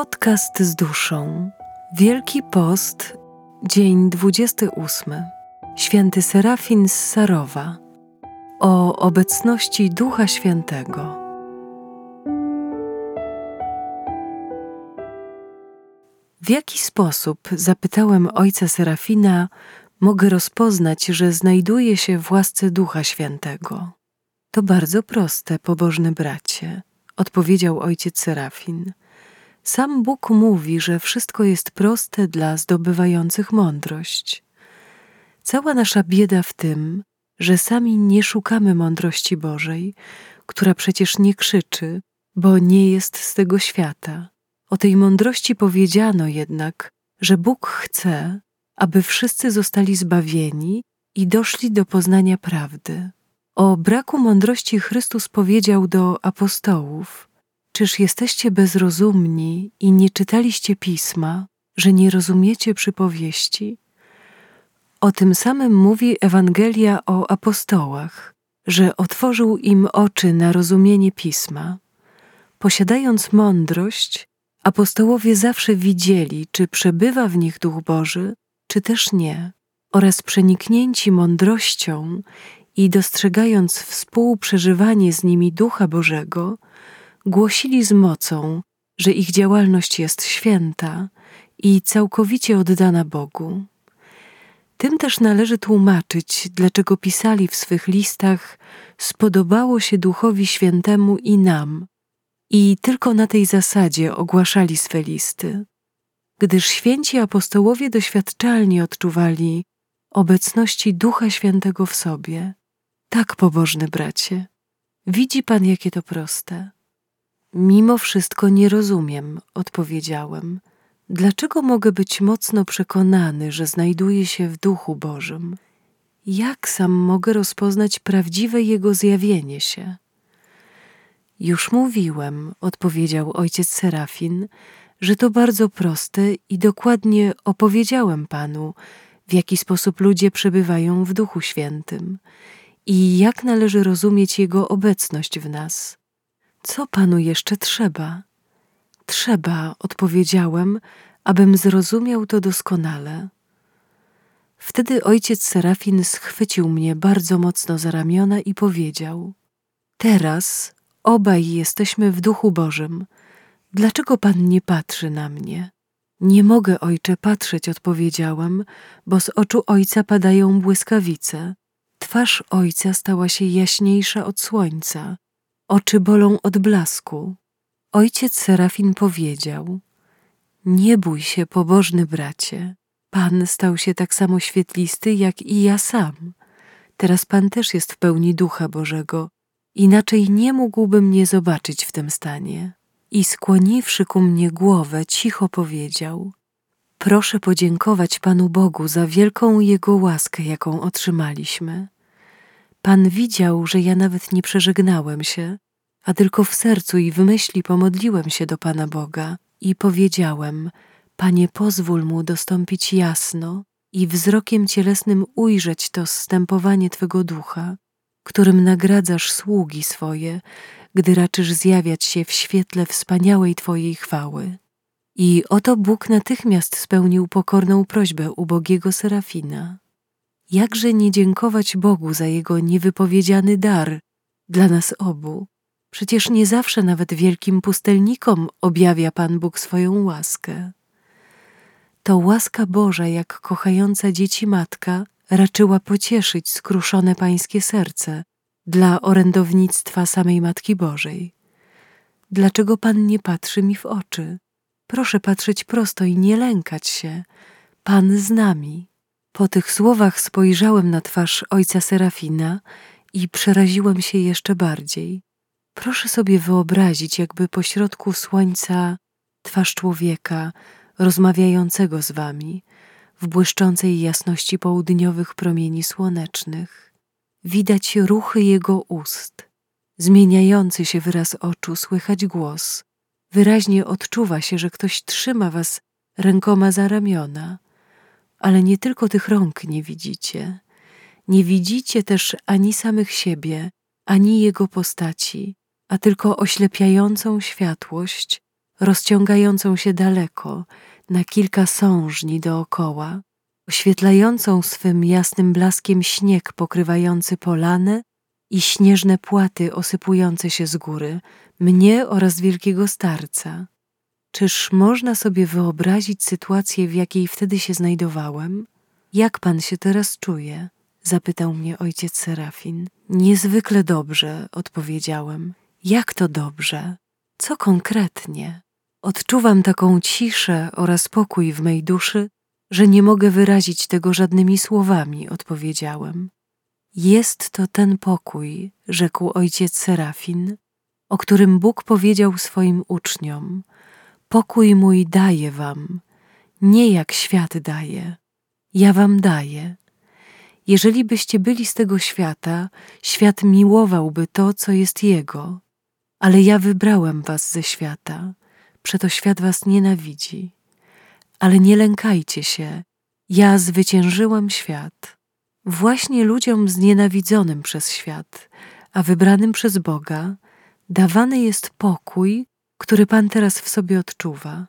Podcast z duszą. Wielki Post, dzień 28. Święty Serafin z Sarowa. O obecności Ducha Świętego. W jaki sposób, zapytałem ojca Serafina, mogę rozpoznać, że znajduję się w łasce Ducha Świętego? To bardzo proste, pobożny bracie, odpowiedział ojciec Serafin. Sam Bóg mówi, że wszystko jest proste dla zdobywających mądrość. Cała nasza bieda w tym, że sami nie szukamy mądrości Bożej, która przecież nie krzyczy, bo nie jest z tego świata. O tej mądrości powiedziano jednak, że Bóg chce, aby wszyscy zostali zbawieni i doszli do poznania prawdy. O braku mądrości Chrystus powiedział do apostołów: Czyż jesteście bezrozumni i nie czytaliście pisma, że nie rozumiecie przypowieści? O tym samym mówi Ewangelia o apostołach, że otworzył im oczy na rozumienie pisma. Posiadając mądrość, apostołowie zawsze widzieli, czy przebywa w nich Duch Boży, czy też nie, oraz przeniknięci mądrością i dostrzegając współprzeżywanie z nimi Ducha Bożego, głosili z mocą, że ich działalność jest święta i całkowicie oddana Bogu. Tym też należy tłumaczyć, dlaczego pisali w swych listach: Spodobało się Duchowi Świętemu i nam, i tylko na tej zasadzie ogłaszali swe listy, gdyż święci apostołowie doświadczalnie odczuwali obecności Ducha Świętego w sobie. Tak, pobożny bracie, widzi pan, jakie to proste. Mimo wszystko nie rozumiem, odpowiedziałem. Dlaczego mogę być mocno przekonany, że znajduję się w Duchu Bożym? Jak sam mogę rozpoznać prawdziwe Jego zjawienie się? Już mówiłem, odpowiedział ojciec Serafin, że to bardzo proste i dokładnie opowiedziałem panu, w jaki sposób ludzie przebywają w Duchu Świętym i jak należy rozumieć Jego obecność w nas. Co panu jeszcze trzeba? Trzeba, odpowiedziałem, abym zrozumiał to doskonale. Wtedy ojciec Serafin schwycił mnie bardzo mocno za ramiona i powiedział: Teraz obaj jesteśmy w duchu Bożym. Dlaczego pan nie patrzy na mnie? Nie mogę, ojcze, patrzeć, odpowiedziałam, bo z oczu ojca padają błyskawice. Twarz ojca stała się jaśniejsza od słońca Oczy bolą od blasku. Ojciec Serafin powiedział: Nie bój się, pobożny bracie. Pan stał się tak samo świetlisty jak i ja sam. Teraz Pan też jest w pełni ducha Bożego, inaczej nie mógłby mnie zobaczyć w tym stanie. I skłoniwszy ku mnie głowę, cicho powiedział: Proszę podziękować Panu Bogu za wielką Jego łaskę, jaką otrzymaliśmy. Pan widział, że ja nawet nie przeżegnałem się, a tylko w sercu i w myśli pomodliłem się do Pana Boga i powiedziałem: Panie, pozwól mu dostąpić jasno i wzrokiem cielesnym ujrzeć to zstępowanie Twego ducha, którym nagradzasz sługi swoje, gdy raczysz zjawiać się w świetle wspaniałej Twojej chwały. I oto Bóg natychmiast spełnił pokorną prośbę ubogiego Serafina. Jakże nie dziękować Bogu za Jego niewypowiedziany dar dla nas obu? Przecież nie zawsze nawet wielkim pustelnikom objawia Pan Bóg swoją łaskę. To łaska Boża, jak kochająca dzieci matka, raczyła pocieszyć skruszone pańskie serce dla orędownictwa samej Matki Bożej. Dlaczego Pan nie patrzy mi w oczy? Proszę patrzeć prosto i nie lękać się. Pan z nami. Po tych słowach spojrzałem na twarz ojca Serafina i przeraziłem się jeszcze bardziej. Proszę sobie wyobrazić, jakby pośrodku słońca twarz człowieka rozmawiającego z wami w błyszczącej jasności południowych promieni słonecznych. Widać ruchy jego ust, zmieniający się wyraz oczu, słychać głos. Wyraźnie odczuwa się, że ktoś trzyma was rękoma za ramiona ale nie tylko tych rąk nie widzicie. Nie widzicie też ani samych siebie, ani jego postaci, a tylko oślepiającą światłość rozciągającą się daleko, na kilka sążni dookoła, oświetlającą swym jasnym blaskiem śnieg pokrywający polane i śnieżne płaty osypujące się z góry, mnie oraz wielkiego starca. Czyż można sobie wyobrazić sytuację, w jakiej wtedy się znajdowałem? Jak pan się teraz czuje? zapytał mnie ojciec Serafin. Niezwykle dobrze, odpowiedziałem. Jak to dobrze? Co konkretnie? Odczuwam taką ciszę oraz pokój w mej duszy, że nie mogę wyrazić tego żadnymi słowami, odpowiedziałem. Jest to ten pokój, rzekł ojciec Serafin, o którym Bóg powiedział swoim uczniom: Pokój mój daję wam, nie jak świat daje. Ja wam daję. Jeżeli byście byli z tego świata, świat miłowałby to, co jest jego, ale ja wybrałem was ze świata, przeto świat was nienawidzi. Ale nie lękajcie się, ja zwyciężyłem świat. Właśnie ludziom znienawidzonym przez świat, a wybranym przez Boga, dawany jest pokój, który Pan teraz w sobie odczuwa.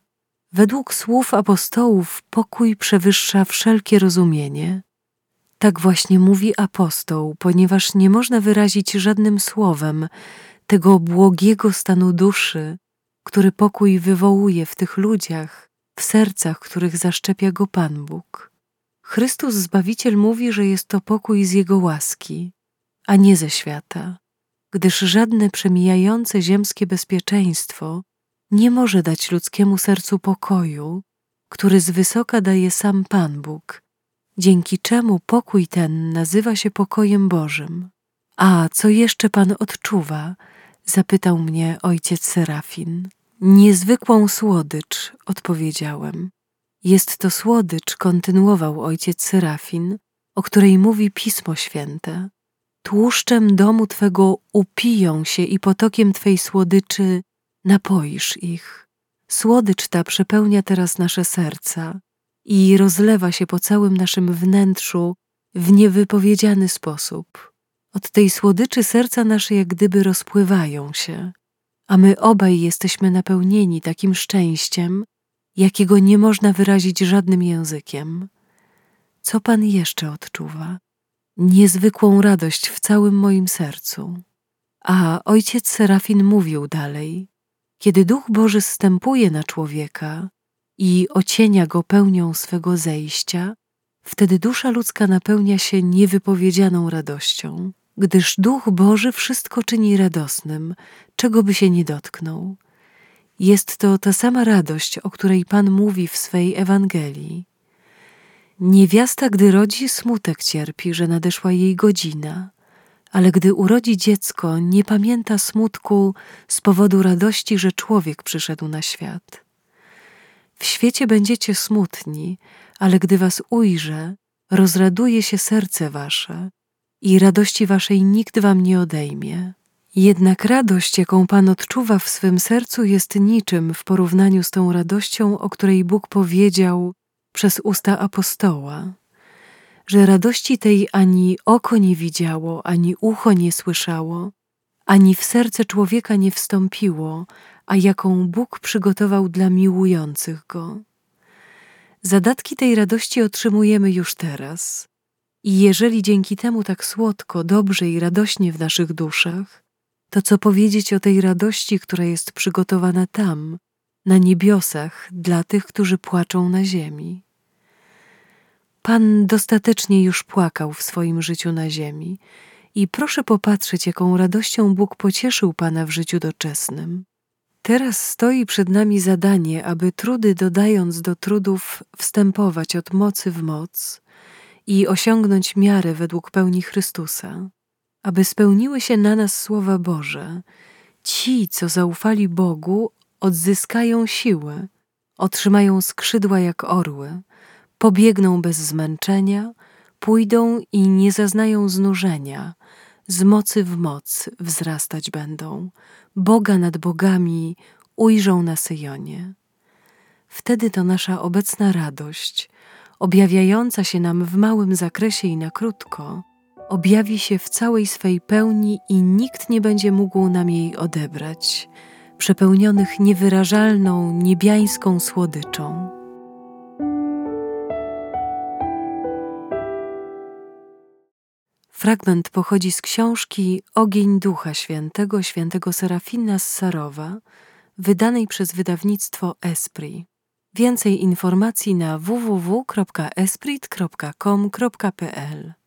Według słów apostołów pokój przewyższa wszelkie rozumienie. Tak właśnie mówi apostoł, ponieważ nie można wyrazić żadnym słowem tego błogiego stanu duszy, który pokój wywołuje w tych ludziach, w sercach, których zaszczepia go Pan Bóg. Chrystus Zbawiciel mówi, że jest to pokój z Jego łaski, a nie ze świata, gdyż żadne przemijające ziemskie bezpieczeństwo nie może dać ludzkiemu sercu pokoju, który z wysoka daje sam Pan Bóg, dzięki czemu pokój ten nazywa się pokojem Bożym. A co jeszcze Pan odczuwa? zapytał mnie ojciec Serafin. Niezwykłą słodycz, odpowiedziałem. Jest to słodycz, kontynuował ojciec Serafin, o której mówi Pismo Święte. Tłuszczem domu Twego upiją się i potokiem Twej słodyczy napoisz ich. Słodycz ta przepełnia teraz nasze serca i rozlewa się po całym naszym wnętrzu w niewypowiedziany sposób. Od tej słodyczy serca nasze jak gdyby rozpływają się, a my obaj jesteśmy napełnieni takim szczęściem, jakiego nie można wyrazić żadnym językiem. Co Pan jeszcze odczuwa? Niezwykłą radość w całym moim sercu. A ojciec Serafin mówił dalej: Kiedy Duch Boży zstępuje na człowieka i ocienia go pełnią swego zejścia, wtedy dusza ludzka napełnia się niewypowiedzianą radością, gdyż Duch Boży wszystko czyni radosnym, czego by się nie dotknął. Jest to ta sama radość, o której Pan mówi w swej Ewangelii. Niewiasta, gdy rodzi, smutek cierpi, że nadeszła jej godzina, ale gdy urodzi dziecko, nie pamięta smutku z powodu radości, że człowiek przyszedł na świat. W świecie będziecie smutni, ale gdy was ujrzę, rozraduje się serce wasze i radości waszej nikt wam nie odejmie. Jednak radość, jaką Pan odczuwa w swym sercu, jest niczym w porównaniu z tą radością, o której Bóg powiedział przez usta apostoła, że radości tej ani oko nie widziało, ani ucho nie słyszało, ani w serce człowieka nie wstąpiło, a jaką Bóg przygotował dla miłujących go. Zadatki tej radości otrzymujemy już teraz. I jeżeli dzięki temu tak słodko, dobrze i radośnie w naszych duszach, to co powiedzieć o tej radości, która jest przygotowana tam, na niebiosach, dla tych, którzy płaczą na ziemi. Pan dostatecznie już płakał w swoim życiu na ziemi i proszę popatrzeć, jaką radością Bóg pocieszył Pana w życiu doczesnym. Teraz stoi przed nami zadanie, aby trudy dodając do trudów wstępować od mocy w moc i osiągnąć miarę według pełni Chrystusa aby spełniły się na nas słowa Boże. Ci, co zaufali Bogu, odzyskają siłę, otrzymają skrzydła jak orły, pobiegną bez zmęczenia, pójdą i nie zaznają znużenia, z mocy w moc wzrastać będą, Boga nad bogami ujrzą na Syjonie. Wtedy to nasza obecna radość, objawiająca się nam w małym zakresie i na krótko, objawi się w całej swej pełni i nikt nie będzie mógł nam jej odebrać. Przepełnionych niewyrażalną, niebiańską słodyczą. Fragment pochodzi z książki Ogień Ducha Świętego świętego Serafina z Sarowa, wydanej przez wydawnictwo Esprit. Więcej informacji na www.esprit.com.pl